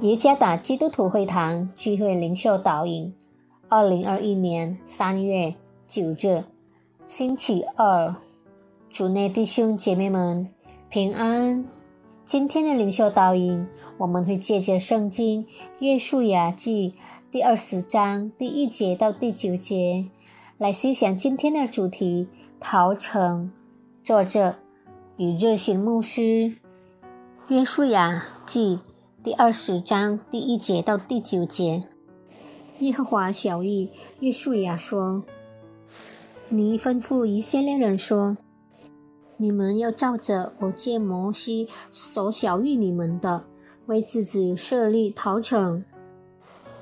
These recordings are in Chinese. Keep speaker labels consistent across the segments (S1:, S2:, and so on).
S1: 耶加达基督徒会堂聚会领袖导引，二零二一年三月九日，星期二，主内弟兄姐妹们平安。今天的领袖导引，我们会借着圣经《约书亚记》第二十章第一节到第九节，来思想今天的主题：逃城。作者与热心牧师，《约书亚记》。第二十章第一节到第九节，耶和华小谕约书亚说：“你吩咐以色列人说，你们要照着我借摩西所小谕你们的，为自己设立逃城，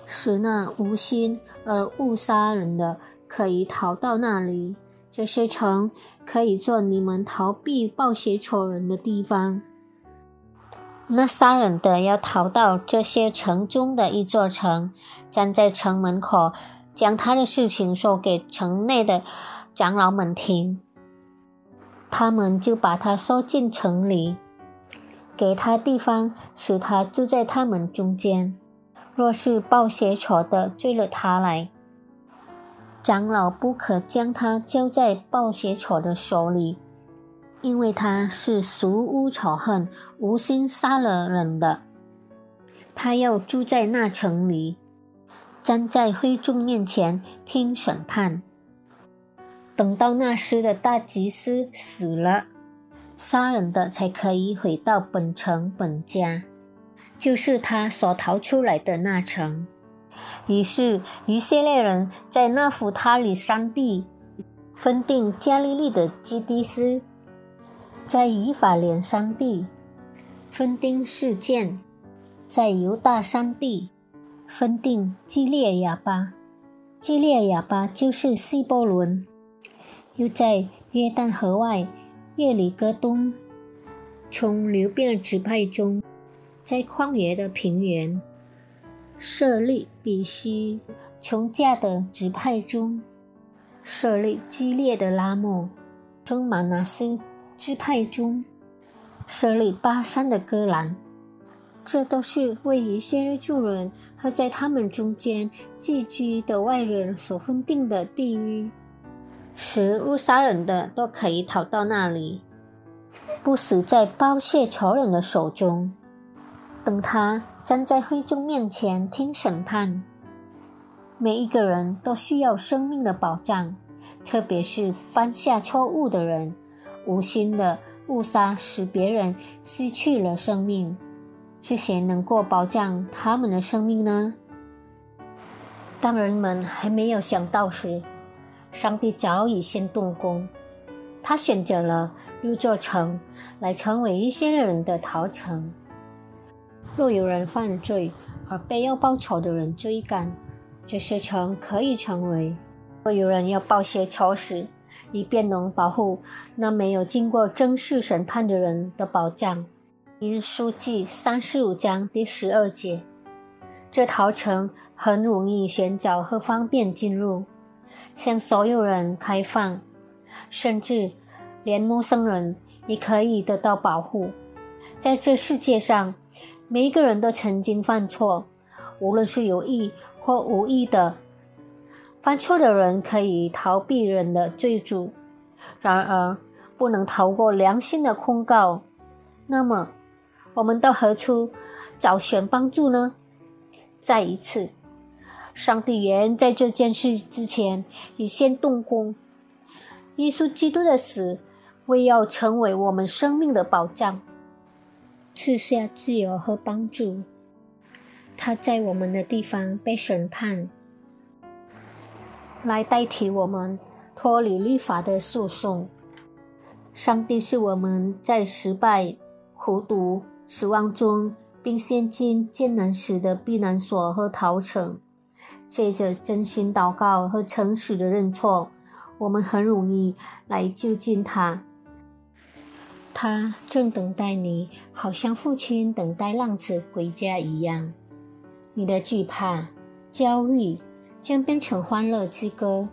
S1: 使那无心而误杀人的可以逃到那里。这些城可以做你们逃避暴血仇人的地方。”那杀人的要逃到这些城中的一座城，站在城门口，将他的事情说给城内的长老们听。他们就把他收进城里，给他地方，使他住在他们中间。若是报血仇的追了他来，长老不可将他交在报血仇的手里。因为他是俗污仇恨、无心杀了人的，他要住在那城里，站在会众面前听审判。等到那时的大祭司死了，杀人的才可以回到本城本家，就是他所逃出来的那城。于是以色列人在那弗他里山地分定加利利的基迪斯。在以法莲山地分定事件，在犹大山地分定基列亚巴，基列亚巴就是西波伦；又在约旦河外耶里哥东，从流变支派中，在旷野的平原设立比西，从家的支派中设立激烈的拉莫，从马拿斯。支派中设立巴山的戈兰，这都是为一些住人和在他们中间寄居的外人所分定的地域，使误杀人的都可以逃到那里，不死在包谢仇人的手中。等他站在会众面前听审判，每一个人都需要生命的保障，特别是犯下错误的人。无心的误杀，使别人失去了生命，是谁能够保障他们的生命呢？当人们还没有想到时，上帝早已先动工。他选择了六座城来成为一些人的逃城。若有人犯罪而被要报仇的人追赶，这些城可以成为；若有人要报些仇时，以便能保护那没有经过正式审判的人的保障。因书记三十五章第十二节，这逃城很容易寻找和方便进入，向所有人开放，甚至连陌生人也可以得到保护。在这世界上，每一个人都曾经犯错，无论是有意或无意的。犯错的人可以逃避人的追逐，然而不能逃过良心的控告。那么，我们到何处找寻帮助呢？再一次，上帝原在这件事之前已先动工。耶稣基督的死，为要成为我们生命的保障，赐下自由和帮助。他在我们的地方被审判。来代替我们脱离律法的诉讼。上帝是我们在失败、苦读、失望中，并陷进艰难时的避难所和逃城。借着真心祷告和诚实的认错，我们很容易来就近他。他正等待你，好像父亲等待浪子回家一样。你的惧怕、焦虑。将变成欢乐之歌。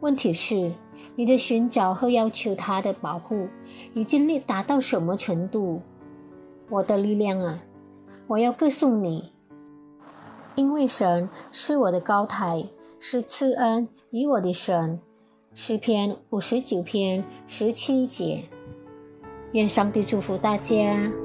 S1: 问题是，你的寻找和要求他的保护已经力达到什么程度？我的力量啊，我要歌颂你，因为神是我的高台，是赐恩与我的神。诗篇五十九篇十七节。愿上帝祝福大家。